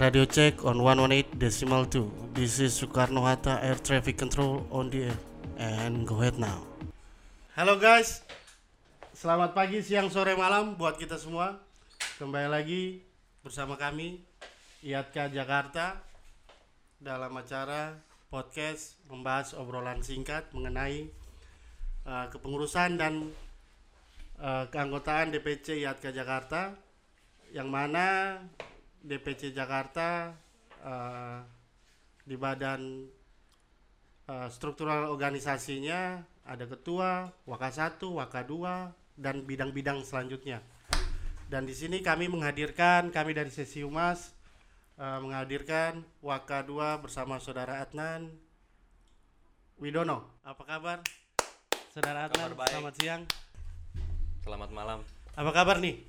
Radio check on 118 decimal 2. This is Soekarno Hatta Air Traffic Control on the air. And go ahead now. Halo guys. Selamat pagi, siang, sore, malam buat kita semua. Kembali lagi bersama kami IATKA Jakarta dalam acara podcast membahas obrolan singkat mengenai uh, kepengurusan dan uh, keanggotaan DPC IATKA Jakarta yang mana DPC Jakarta uh, di badan uh, struktural organisasinya ada ketua, waka satu, waka dua, dan bidang-bidang selanjutnya. Dan di sini kami menghadirkan kami dari sesi humas uh, menghadirkan waka dua bersama saudara Adnan Widono. Apa kabar, saudara Adnan? Kabar baik. Selamat siang. Selamat malam. Apa kabar nih?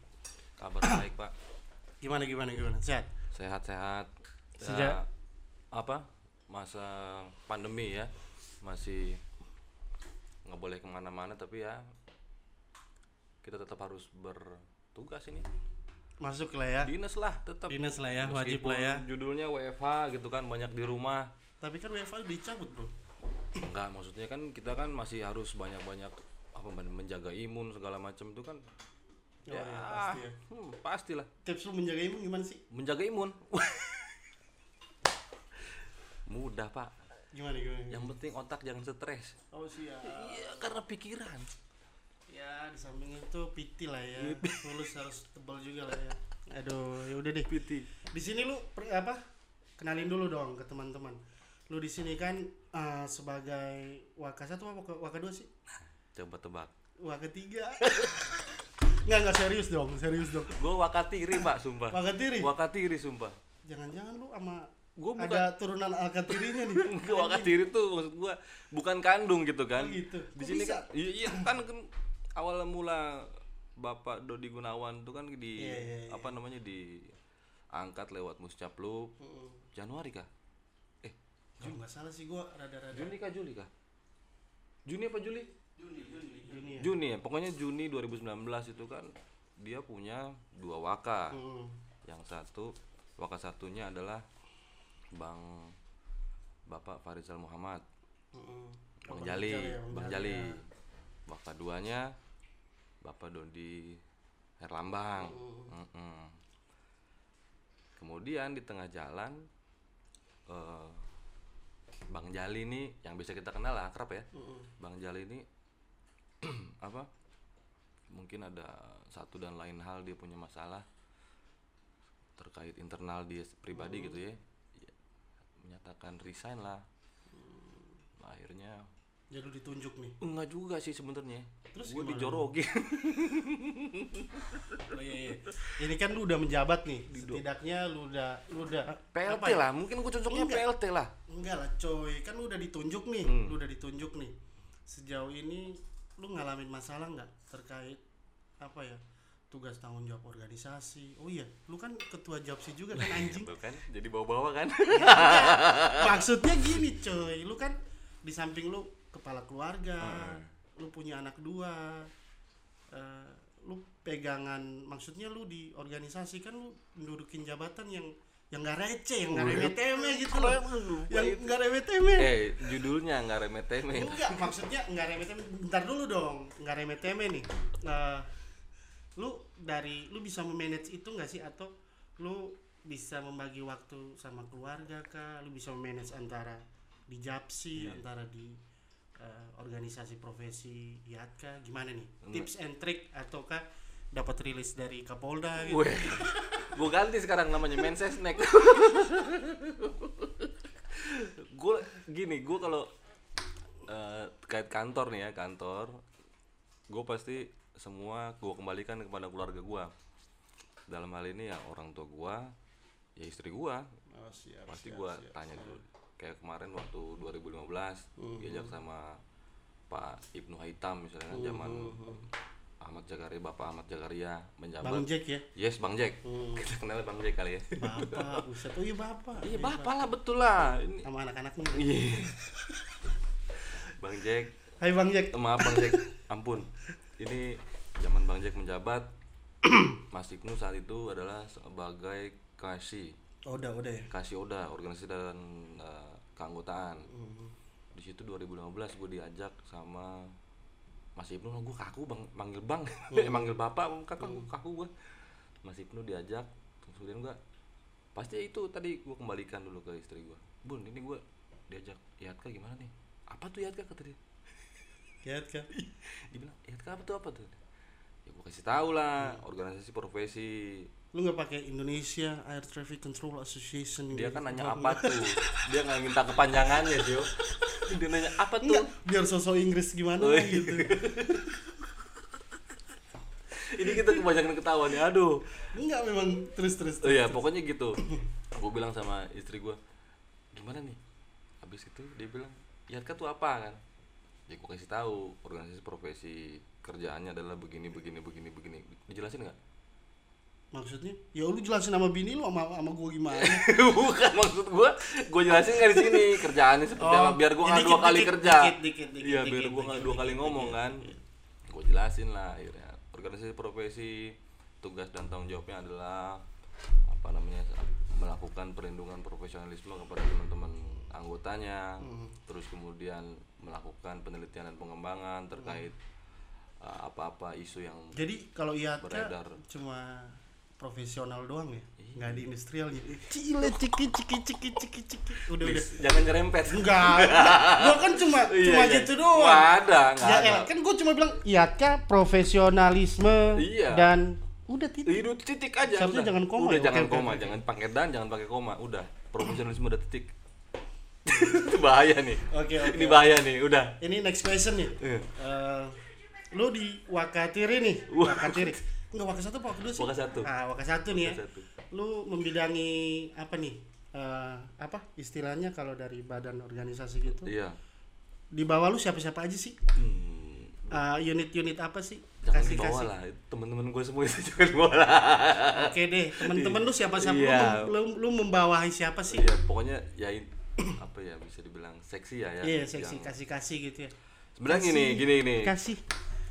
Kabar baik, Pak. Gimana gimana gimana? Sehat? Sehat-sehat. Ya, Sejak- apa? Masa pandemi ya. Masih nggak boleh ke mana-mana tapi ya kita tetap harus bertugas ini. Masuk lah ya. Dinas lah tetap. Dinas lah ya, wajib Meskipun lah ya. Judulnya WFH gitu kan banyak di rumah. Tapi kan WFA dicabut, Bro. Enggak, maksudnya kan kita kan masih harus banyak-banyak apa men- menjaga imun segala macam itu kan. Oh, ya, iya, pasti ya. hmm, pastilah. Tips lu menjaga imun gimana sih? Menjaga imun. Mudah, Pak. Gimana gimana? Yang penting otak jangan stres. Oh siap. Iya, karena pikiran. Ya di samping itu piti lah ya. Tulus harus tebal juga lah ya. Aduh, ya udah deh. Piti. Di sini lu apa? Kenalin dulu dong ke teman-teman. Lu di sini kan eh, sebagai waka satu apa waka- waka dua sih? Coba tebak. Waka tiga. Nggak nggak serius dong, serius dong. Gue wakatiri, Pak, sumpah. Wakatiri. Wakatiri, sumpah. Jangan-jangan lu sama Gua bukan- ada turunan alkatirinya nih. Gue wakatiri tuh maksud gua bukan kandung gitu kan. Oh, gitu. Di sini kan iya, iya, kan, kan awal mula Bapak Dodi Gunawan tuh kan di Iya, iya, iya. apa namanya di angkat lewat Muscaplup Heeh. Januari kah? Eh, Kalau nggak salah sih gua rada-rada Juni kah Juli kah? Juni apa Juli? Juni ya. Juni ya, pokoknya Juni 2019 itu kan dia punya dua waka. Heeh. Yang satu waka satunya adalah Bang Bapak Farizal Muhammad, Heeh. Bang Jali, ya, Bang Jali, Jali. ya. Waka duanya Bapak Dodi Herlambang. Heeh. Mm-mm. Kemudian di tengah jalan eh, Bang Jali ini yang bisa kita kenal lah akrab ya. Heeh. Bang Jali ini apa? Mungkin ada satu dan lain hal dia punya masalah terkait internal dia pribadi gitu ya. Ya, Menyatakan resign lah. Nah, akhirnya Jadi lu ditunjuk nih. enggak juga sih sebenarnya. Terus gue gimana? dijorokin. Oh iya iya. Ini kan lu udah menjabat nih. Setidaknya lu udah lu udah PLT apa ya? lah, mungkin gue cocoknya Enggak. PLT lah. Enggak lah coy, kan lu udah ditunjuk nih. Hmm. Lu udah ditunjuk nih. Sejauh ini lu ngalamin masalah nggak terkait apa ya? Tugas tanggung jawab organisasi. Oh iya, lu kan ketua Japsi juga kan anjing. Tuh kan, jadi bawa-bawa kan. Maksudnya gini coy, lu kan di samping lu kepala keluarga, Hmm. lu punya anak dua, eh, lu pegangan, maksudnya lu di organisasi kan lu mendudukin jabatan yang yang gak receh, yang gak remeh-temeh gitu loh, yang gak remeh-temeh. eh, judulnya nggak remeh-temeh. Enggak, maksudnya enggak remeh-temeh. Bentar dulu dong, enggak remeh-temeh nih. Eh, lu dari lu bisa memanage itu enggak sih atau lu bisa membagi waktu sama keluarga kah? Lu bisa memanage antara di Japsi, Iya. antara di eh, organisasi profesi IATKA gimana nih? Tips and trick ataukah dapat rilis dari Kapolda gitu? Weh, gue ganti sekarang namanya Mensesnek. gue gini, gue kalau eh, terkait kantor nih ya kantor, gue pasti semua gue kembalikan kepada keluarga gue. Dalam hal ini ya orang tua gue, ya istri gue, Oh, siap, pasti gue siap. tanya dulu. Kayak kemarin waktu 2015 diajak sama Pak Ibnu Haitam misalnya kan zaman Ahmad Jagaria, Bapak Ahmad Jagaria menjabat. Bang Jack ya? Yes, Bang Jack. Hmm. Kita kenal Bang Jack kali ya. Bapak, buset. Oh iya bapak. Iya, Bapak lah betul lah. Ini Sama anak-anaknya. Iya. Bang Jack, Hai Bang Jack. maaf Bang Jack, ampun. Ini zaman Bang Jack menjabat, Mas Ibnu saat itu adalah sebagai kasih udah udah ya. kasih Oda organisasi dan eh, keanggotaan Hmm. di situ 2015 gue diajak sama Mas Ibnu gue kaku bang manggil bang. Eh, manggil bapak kakak gue kaku gue Mas Ibnu diajak kemudian gue pasti itu tadi gue kembalikan dulu ke istri gue bun ini gue diajak Yatka gimana nih? Apa tuh Yatka? kata dia. Lihat kan? dia bilang Yatka apa tuh apa tuh? Ya gue kasih tahu lah organisasi profesi Lu nggak pakai Indonesia Air Traffic Control Association dia gitu. kan nanya apa tuh dia nggak minta kepanjangannya sih dia nanya apa tuh Enggak, biar sosok Inggris gimana Oh, iya. gitu. ini kita kebanyakan ketawa nih aduh Enggak memang terus terus. Oh iya, pokoknya gitu. gue bilang sama istri gue, gimana nih? Habis itu dia bilang, Yatka tuh apa kan? Ya gue kasih tahu organisasi profesi kerjaannya adalah begini begini begini begini. Dijelasin nggak? Maksudnya? Ya lu jelasin sama bini lu sama sama gua gimana? Bukan maksud gue, gue jelasin nggak di sini kerjaannya seperti Oh, apa biar gue ya nggak dikit, dua kali dikit, kerja. dikit, dikit, dikit, Iya biar dikit, gue nggak dikit, dua kali ngomong dikit, kan. dikit. Gue jelasin lah akhirnya organisasi profesi tugas dan tanggung jawabnya adalah apa namanya melakukan perlindungan profesionalisme kepada teman-teman anggotanya Hmm. terus kemudian melakukan penelitian dan pengembangan terkait uh, apa-apa isu yang Jadi kalau IATA Beredar. cuma profesional doang ya? Iya. Nggak ada industrialnya. Cile ciki ciki ciki ciki ciki. Udah udah. jangan nyerempet Enggak. gua kan cuma Iya, cuma iya. gitu doang. Nggak ada nggak Ya ada kan gua cuma bilang IATA profesionalisme Iya. dan udah titik. Hidup titik aja. Seharusnya udah. jangan koma Udah ya? jangan oke, koma, jangan pakai dan, jangan pakai koma. Udah, profesionalisme udah titik. Itu bahaya nih. Oke, oke. Ini bahaya nih, udah. Ini next question nih. Iya. Eh, lu di Wakatiri nih. Wakatiri. Enggak Waka satu Waka dua sih? Waka satu. Ah, Waka satu nih ya. Waka satu. Lu membidangi apa nih? Eh, apa istilahnya kalau dari badan organisasi gitu? Iya. Di bawah lu siapa-siapa aja sih? Hmm, Eh, unit-unit apa sih? jangan dibawa lah. Teman-teman gue semua itu jangan dibawa lah. Oke deh, temen-temen lu siapa-siapa? Lu Iya. Lu, lu, membawahi siapa sih? Iya, pokoknya ya apa ya bisa dibilang seksi ya ya. Iya, seksi kasih-kasih gitu ya. Sebenarnya gini, gini gini. Kasih.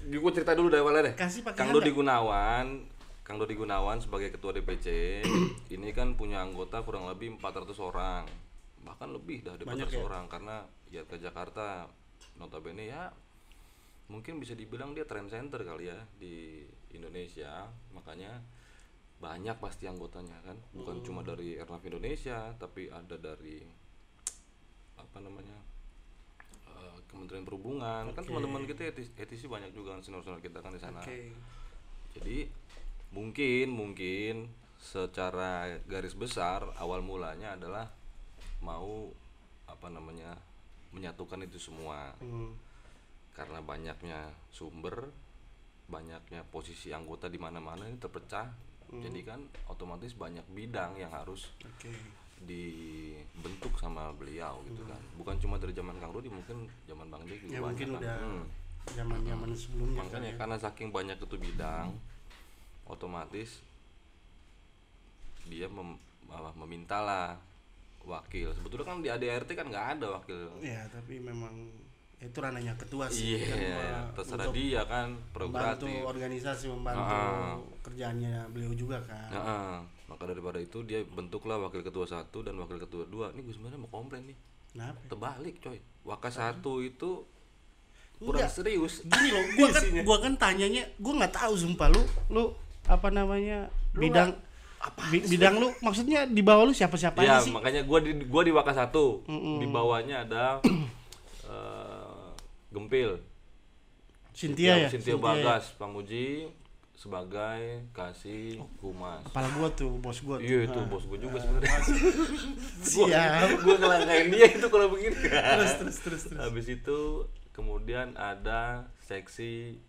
Gue cerita dulu dari awalnya deh. Kasih pakai Kang. Dodi Gunawan, Kang Dodi Gunawan sebagai ketua DPC ini kan punya anggota kurang lebih 400 orang. Bahkan lebih dah dari Banyak 400 ya? orang karena ya ke Jakarta notabene ya mungkin bisa dibilang dia trend center kali ya di Indonesia. Makanya banyak pasti anggotanya kan. Bukan Hmm. cuma dari Airnav Indonesia, tapi ada dari apa namanya? Kementerian Perhubungan kan Oke. teman-teman kita etis, etisi banyak juga kan senior-senior kita kan di sana Oke. jadi mungkin mungkin secara garis besar awal mulanya adalah mau apa namanya menyatukan itu semua Hmm. karena banyaknya sumber banyaknya posisi anggota di mana-mana ini terpecah jadi kan otomatis banyak bidang yang harus Oke. Dibentuk sama beliau gitu kan bukan cuma dari zaman Kang Rudi mungkin zaman Bang Jack juga Ya banyak mungkin kan. udah Hmm. zaman-zaman sebelumnya makanya kali ya. karena saking banyak itu bidang otomatis dia mem, apa, memintalah wakil sebetulnya kan di ADRT kan nggak ada wakil Ya, tapi memang itu ranahnya ketua sih. iya kan, me- terserah dia kan membantu prerogatif organisasi membantu Ah. kerjaannya beliau juga kan. Nah, maka daripada itu dia bentuklah wakil ketua satu dan wakil ketua dua. Ini gue sebenarnya mau komplain nih. Kenapa? terbalik coy. Waka satu itu kurang Enggak. serius. Gini loh, gua kan gua kan tanyanya, gua nggak tahu sumpah. Lu lu apa namanya bidang bi- bidang lu maksudnya di bawah lu siapa-siapa ya aja sih? makanya gua di gua di waka satu. Di bawahnya ada eh, gempil. Cynthia ya? Cynthia ya? Bagas Pamuji sebagai kasih humas Kepala gua tuh, bos gua tuh. iya itu bos gua juga sebenarnya. Siap. gua ngelangkain dia itu kalau begini. Terus terus terus terus. habis itu kemudian ada seksi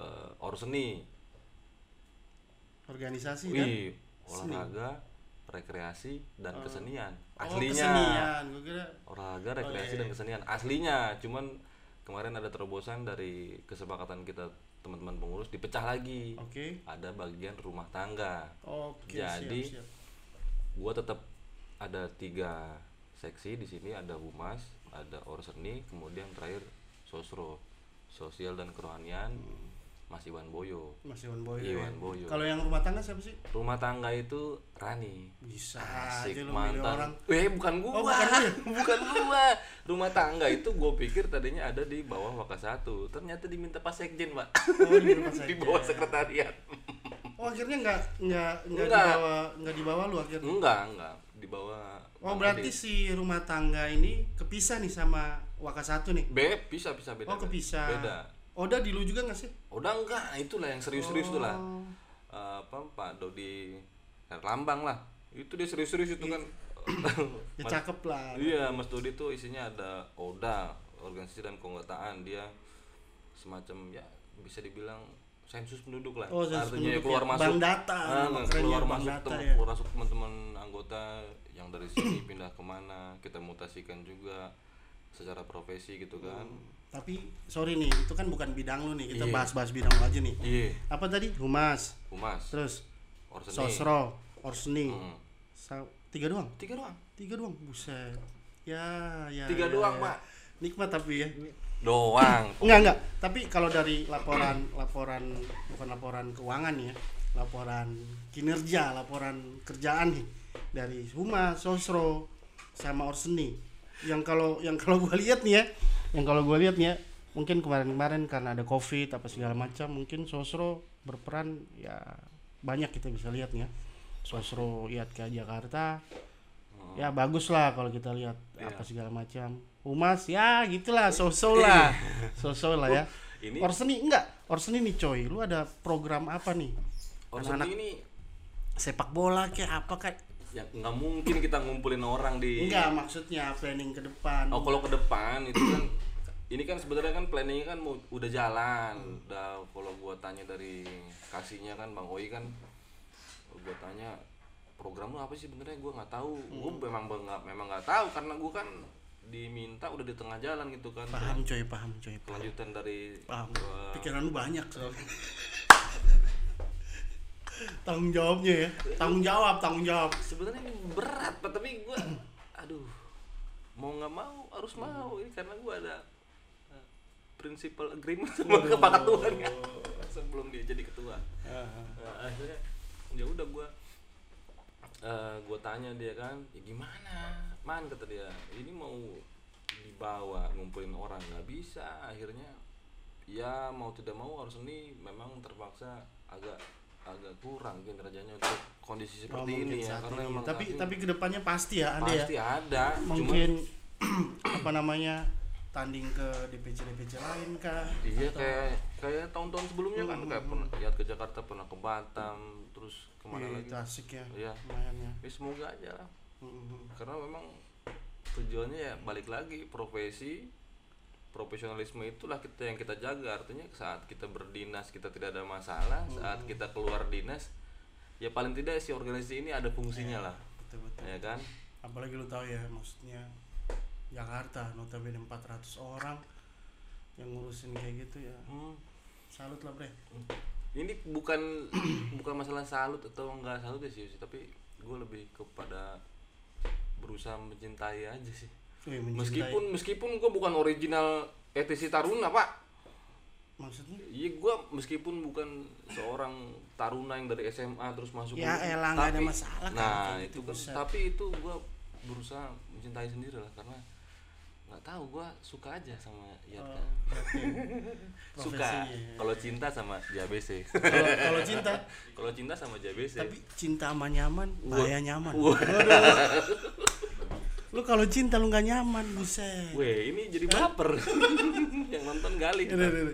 eh, orseni Organisasi kan? wih olahraga rekreasi dan kesenian. Oh, aslinya. kesenian. Gua kira olahraga Oh, rekreasi iya, dan kesenian. Aslinya cuman kemarin ada terobosan dari kesepakatan kita teman-teman pengurus dipecah lagi. Oke. ada bagian rumah tangga. Oke, Jadi, siap, siap. gua tetap ada tiga seksi di sini. Ada humas ada orseni kemudian terakhir sosro sosial dan kerohanian Mas Iwan Boyo Mas Iwan Boyo. Iwan ya. Boyo. Kalau yang rumah tangga siapa sih? rumah tangga itu Rani Bisa Asik aja lu milih orang. mantan. Eh bukan gua. Oh, bukan bukan gua. Rumah tangga itu gua pikir tadinya ada di bawah Waka satu. Ternyata diminta Pak Sekjen, Pak. Oh, di bawah sekretariat. Oh, akhirnya nggak nggak nggak dibawa nggak dibawa lu akhirnya. Enggak, enggak. Di bawah Oh, berarti Adi. si rumah tangga ini kepisah nih sama Waka satu nih. Be, bisa bisa beda. Oh, kepisah. Beda. Oda di lu juga nggak sih? Udah enggak, itulah yang serius-serius tuh lah. Oh. Eh, apa Pak Dodi Erlambang lah. Itu dia serius-serius itu kan. Ya Mas- cakep lah. Iya, Mas Dodi tuh isinya ada ODA, organisasi dan keanggotaan. Dia semacam ya bisa dibilang sensus penduduk lah. Oh, sensus Artinya ya penduduk keluar ya. masuk Bank data, Ah, nama keluar masuk data tem- ya. keluar masuk teman-teman anggota yang dari sini pindah ke mana, kita mutasikan juga secara profesi gitu kan. Tapi sorry nih, itu kan bukan bidang lu nih. Kita Iya. bahas-bahas bidang lu aja nih. Iya, Apa tadi? Humas, humas, terus orseni. sosro, orseni. Hmm. Sa- tiga doang. Tiga doang. Tiga doang. Buset. Ya, ya. Tiga ya, doang, ya. Pak. Nikmat tapi ya. Doang. Enggak, enggak. Tapi kalau dari laporan laporan bukan laporan keuangan ya, laporan kinerja, laporan kerjaan nih dari Humas, Sosro sama Orseni. Yang kalau yang kalau gua lihat nih ya, yang kalau gua lihat nih ya, mungkin kemarin-kemarin karena ada Covid apa segala macam, mungkin Sosro berperan ya banyak kita bisa lihat nih ya. Sosro lihat ke Jakarta, ya bagus lah kalau kita lihat Iya. apa segala macam. Humas ya gitulah so-so lah. So-so lah ya. Ini Orseni enggak. Orseni nih coy. Lu ada program apa nih? Orseni ini sepak bola kayak apa kayak ya nggak mungkin kita ngumpulin orang di enggak maksudnya planning ke depan. Oh kalau ke depan itu kan ini kan sebenarnya kan planningnya kan mau, udah jalan. Udah kalau gua tanya dari kasihnya kan bang Oi kan gua tanya program lu apa sih sebenarnya? Gua nggak tahu. Gua memang nggak memang nggak tahu karena gua kan diminta udah di tengah jalan gitu kan. Paham coy paham coy paham, kelanjutan dari paham. gua- pikiran lu banyak soalnya tanggung jawabnya ya. Tanggung jawab tanggung jawab. Sebenarnya ini berat Pak, tapi gua aduh mau nggak mau harus mau. Ini karena gua ada uh, principal agreement sama kepala Tuhan kan sebelum dia jadi ketua. Nah, akhirnya ya udah gua eh gua tanya dia kan ya gimana? Man kata dia ini mau dibawa ngumpulin orang nggak bisa. Akhirnya ya mau tidak mau harus ini memang terpaksa agak agak kurang kinerjanya untuk kondisi Oh, seperti mungkin ini ya karena ini. tapi ini tapi ke depannya pasti ya ada ya pasti ada cuma mungkin apa namanya tanding ke DPC DPC lain kah iya Atau- kayak kayak tahun-tahun sebelumnya kan Hmm, kayak hmm, pernah ya ke Jakarta pernah ke Batam terus ke mana Iya, lagi itu asik ya Iya. lumayan ya ya semoga aja lah Mm-mm. karena memang tujuannya ya balik lagi profesi profesionalisme itulah kita yang kita jaga. Artinya saat kita berdinas kita tidak ada masalah saat kita keluar dinas ya paling tidak si organisasi ini ada fungsinya lah. betul betul. Ya kan? Apalagi lu tahu ya maksudnya Jakarta notabene 400 orang yang ngurusin kayak gitu ya. Hmm, salut lah bre. Ini bukan bukan masalah salut atau enggak salut ya sih. Tapi gue lebih kepada berusaha mencintai aja sih Meskipun meskipun gue bukan original ETC Taruna pak. Maksudnya? Iya gue meskipun bukan seorang taruna yang dari SMA terus masuk Ya ke- elah, nggak ada tapi- masalah kan, Nah itu gitu, kan. buset. tapi itu gue berusaha mencintai sendiri lah karena nggak tahu gue suka aja sama ya Oh, kan. suka. profesinya. kalau cinta sama JABC kalau cinta? Kalau cinta sama JABC tapi cinta sama nyaman bahaya nyaman. Wah. lu kalau cinta lu nggak nyaman buset Weh ini jadi baper yang nonton gali udah.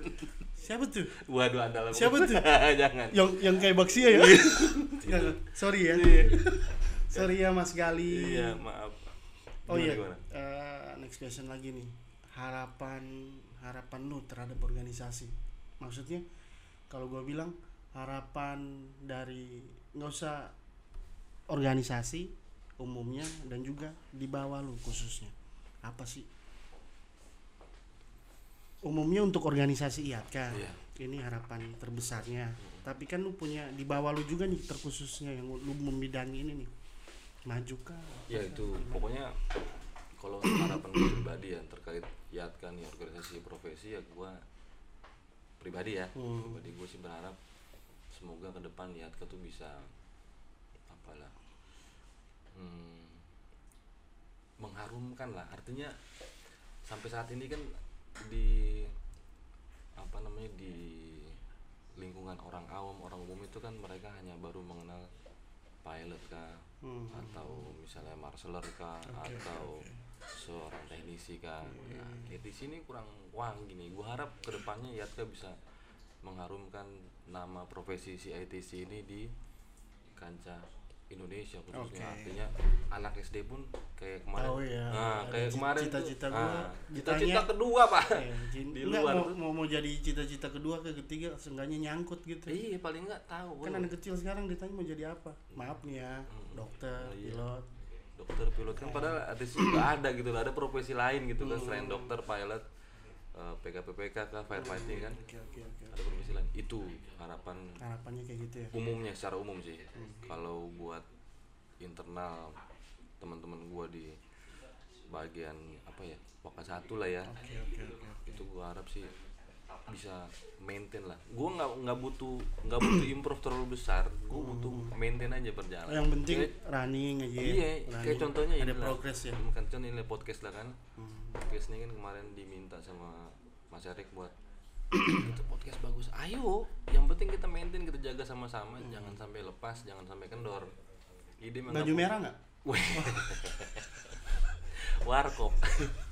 siapa tuh waduh anda lah Siapa tuh? jangan yang yang kayak Baksia ya nggak. sorry ya Iya. sorry ya Mas Gali iya maaf Oh Gimana, iya, gimana? eh, next question lagi nih. Harapan harapan lu terhadap organisasi. Maksudnya kalau gua bilang harapan dari nggak usah organisasi umumnya dan juga di bawah lu khususnya. Apa sih? Umumnya untuk organisasi iya kan. Iya. Ini harapan terbesarnya. Tapi kan lu punya di bawah lu juga nih terkhususnya yang lu membidangi ini nih. Maju kah? ya itu pokoknya kalau harapan pribadi ya terkait Yatkan nih organisasi profesi ya gua pribadi ya Hmm. pribadi gue sih berharap semoga ke depan Yatka tuh bisa apalah hmm, mengharumkan lah. Artinya sampai saat ini kan di apa namanya di lingkungan orang awam orang umum itu kan mereka hanya baru mengenal pilot kah Hmm. atau misalnya marshaller kah atau seorang teknisi kah. Iya, nah, kayak di sini kurang wah gini. Gua harap ke depannya Yatka bisa mengharumkan nama profesi CITC ini di kancah Indonesia khususnya artinya anak SD pun kayak kemarin. Tahu ya, nah, kayak cita- kemarin cita-cita ah, gua cita-cita ditanya- kedua pak. Eh, di enggak, luar. mau, mau mau jadi cita-cita kedua ke ketiga seenggaknya nyangkut gitu. Iya paling nggak tahu. Kan anak kecil sekarang ditanya mau jadi apa. Maaf nih ya dokter Oh, iya. pilot. Dokter pilot. Kan padahal ada ada gitu loh ada profesi lain gitu kan selain dokter pilot eh, PKPPK kah firefighting kan? oke oke oke ada profesi lain itu harapan harapannya kayak gitu ya? umumnya secara umum sih. Kalau buat internal teman-teman gua di bagian apa ya waka satu lah ya. Itu gua harap sih bisa maintain lah. Gua nggak nggak butuh nggak butuh improve terlalu besar. Gua butuh maintain aja berjalan. Yang penting Kayak- running aja ya. iya Running. kayak contohnya ada progress ya. Kan contoh ini podcast lah kan. Podcast ini kan kemarin diminta sama Mas Erik buat itu podcast bagus. Ayo yang penting kita maintain kita jaga sama-sama. Jangan sampai lepas jangan sampai kendor. Ide baju merah nggak? Warkop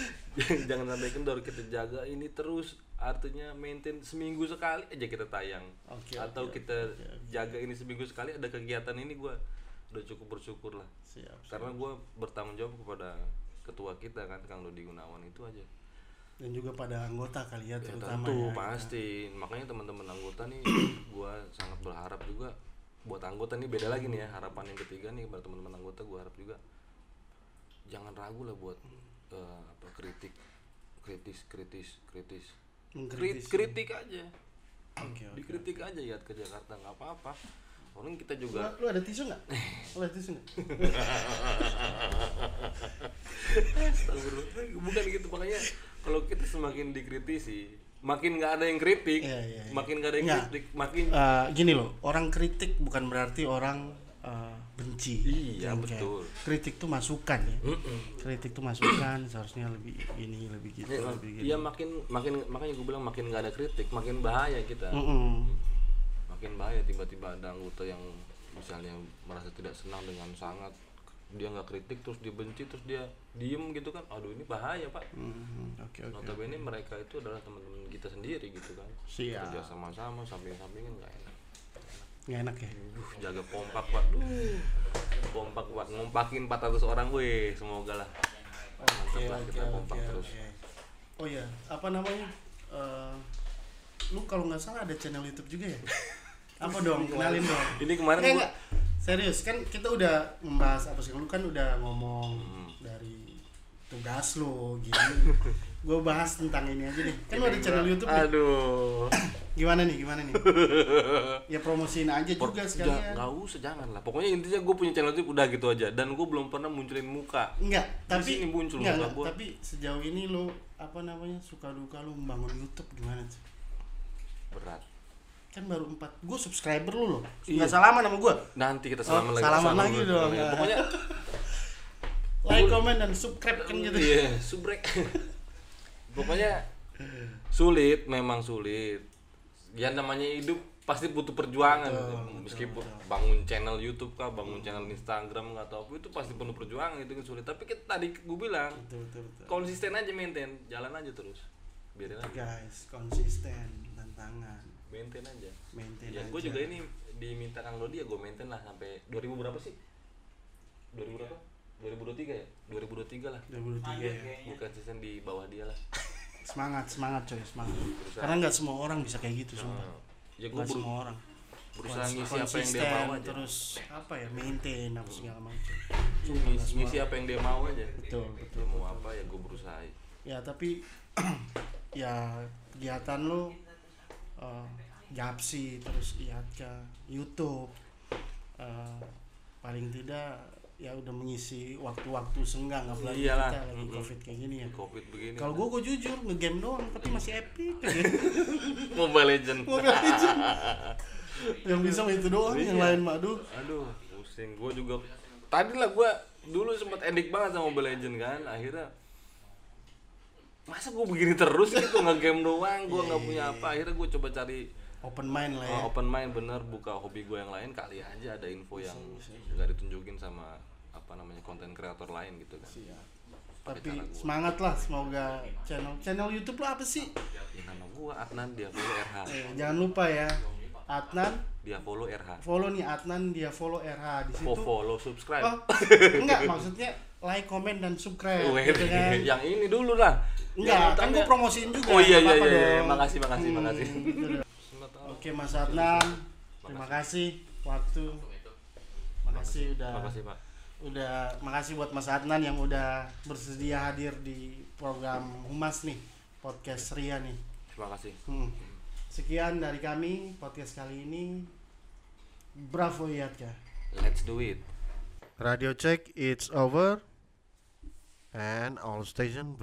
jangan sampai kendor kita jaga ini terus artinya maintain seminggu sekali aja kita tayang. Oke, atau oke, kita jaga ini seminggu sekali ada kegiatan ini gua udah cukup bersyukur lah. Siap karena gue bertanggung jawab kepada ketua kita kan Kang Dodi Gunawan itu aja. Dan juga pada anggota kali ya ya, terutama tentu ya. pasti. Makanya teman-teman anggota nih gue sangat berharap juga buat anggota nih beda lagi nih ya harapan yang ketiga nih kepada teman-teman anggota gue harap juga jangan ragu lah buat eh, apa kritik kritis kritis kritis. Krit- Mengkritisi. kritik aja. Oke oke dikritik aja ya ke Jakarta nggak apa-apa. Orang kita juga lu, lu ada tisu nggak? Lu ada tisu nggak? Bukan gitu makanya kalau kita semakin dikritisi makin nggak ada yang kritik Iya, iya, iya. makin nggak ada yang Nggak. kritik makin Eh, gini loh orang kritik bukan berarti orang benci. Iya, kayak betul. kritik tuh masukan ya. Kritik tuh masukan seharusnya lebih ini lebih gitu ya, lebih gitu. ya makin makin makanya gue bilang makin nggak ada kritik makin bahaya kita. Mm-mm. makin bahaya tiba-tiba ada anggota yang misalnya merasa tidak senang dengan sangat dia nggak kritik terus dia benci terus dia diem gitu kan. Aduh ini bahaya pak. Mm, oke oke notabene mereka itu adalah teman-teman kita sendiri gitu kan. Siap. Kerja sama-sama samping-sampingan nggak enak nggak enak ya Duh, jaga kompak pak Duh, kompak pak ngompakin 400 orang weh semoga lah Mantap lah oke kita oke kompak terus oke. oh ya apa namanya Eh, lu kalau nggak salah ada channel YouTube juga ya apa dong kenalin dong ini kemarin Enggak, gua-. Serius kan kita udah membahas apa sih? Lu kan udah ngomong Hmm. dari tugas lu gitu. gue bahas tentang ini aja deh. Kan lu ada channel YouTube nih. Gimana nih? Gimana nih? ya promosiin aja Por- juga sekalian. nggak usah jangan lah pokoknya intinya gue punya channel YouTube udah gitu aja dan gue belum pernah munculin muka Enggak, tapi sini muncul enggak, muka enggak, tapi sejauh ini lu apa namanya suka duka lu membangun YouTube gimana sih? berat Kan baru empat, gue subscriber lu loh. Iya. Enggak salaman sama gue. nanti kita Oh, salaman lagi salaman Salam lagi dong. Ya, pokoknya Like, comment dan subscribe kan gitu. iya subrek pokoknya sulit memang sulit ya namanya hidup pasti butuh perjuangan. Meskipun bangun channel YouTube kah bangun channel Instagram nggak atau apa itu pasti penuh perjuangan itu kan sulit. Tapi kita tadi gue bilang Betul, betul, betul. konsisten aja maintain. Jalan aja terus. Biarin aja. Guys, konsisten. Tantangan. maintain aja. Maintain ya aja. gue juga ini diminta Kang Dodi ya gue maintain lah sampai 2000 berapa sih? 2000 berapa? 2023 ya? 2023 lah. 2023 ya. gue konsisten di bawah dia lah Semangat, semangat coy, semangat. Karena nggak semua orang bisa kayak gitu sumpah. ya gue Nggak semua orang. berusaha ngisi apa yang dia mau aja Terus apa ya, maintain apa segala macam. ngisi, ngisi apa yang dia mau aja Betul, betul. dia mau apa ya gue berusaha Ya, tapi ya kegiatan lu eh, Japsi terus Iatka, YouTube eh, paling tidak ya udah mengisi waktu-waktu senggang apalagi Iyalah. kita lagi covid kayak gini ya. Covid begini. Kalau gue gue jujur ngegame doang tapi masih epic. Mobile Legend. Mobile Legend. yang bisa itu doang yang Iya. lain mah aduh aduh pusing. Gue juga tadi lah gue dulu sempat edik banget sama Mobile Legend kan. Akhirnya masa gue begini terus gitu ngegame doang gue nggak punya apa. akhirnya gue coba cari open mind lah ya. Oh, open mind bener. Buka hobi gue yang lain kali aja ada info yang nggak ditunjukin sama apa namanya konten kreator lain gitu kan. Siap. Tapi semangat lah semoga channel channel YouTube lo apa sih? Ya nama gue Adnan dia follow RH eh, jangan lupa ya. Adnan? Dia follow RH follow nih Adnan dia follow RH di situ oh follow subscribe. Oh enggak maksudnya like comment dan subscribe gitu kan. yang ini dulu lah. Enggak Yang kan gue promosiin juga oh iya iya iya, iya. makasih makasih Hmm, makasih gitu. Oke Mas Adnan terima kasih waktu makasih udah makasih pak udah makasih buat Mas Adnan yang udah bersedia hadir di program Humas nih podcast Ria nih terima kasih Hmm. Sekian dari kami podcast kali ini. Bravo Iatka. let's do it Radio check it's over and all station break.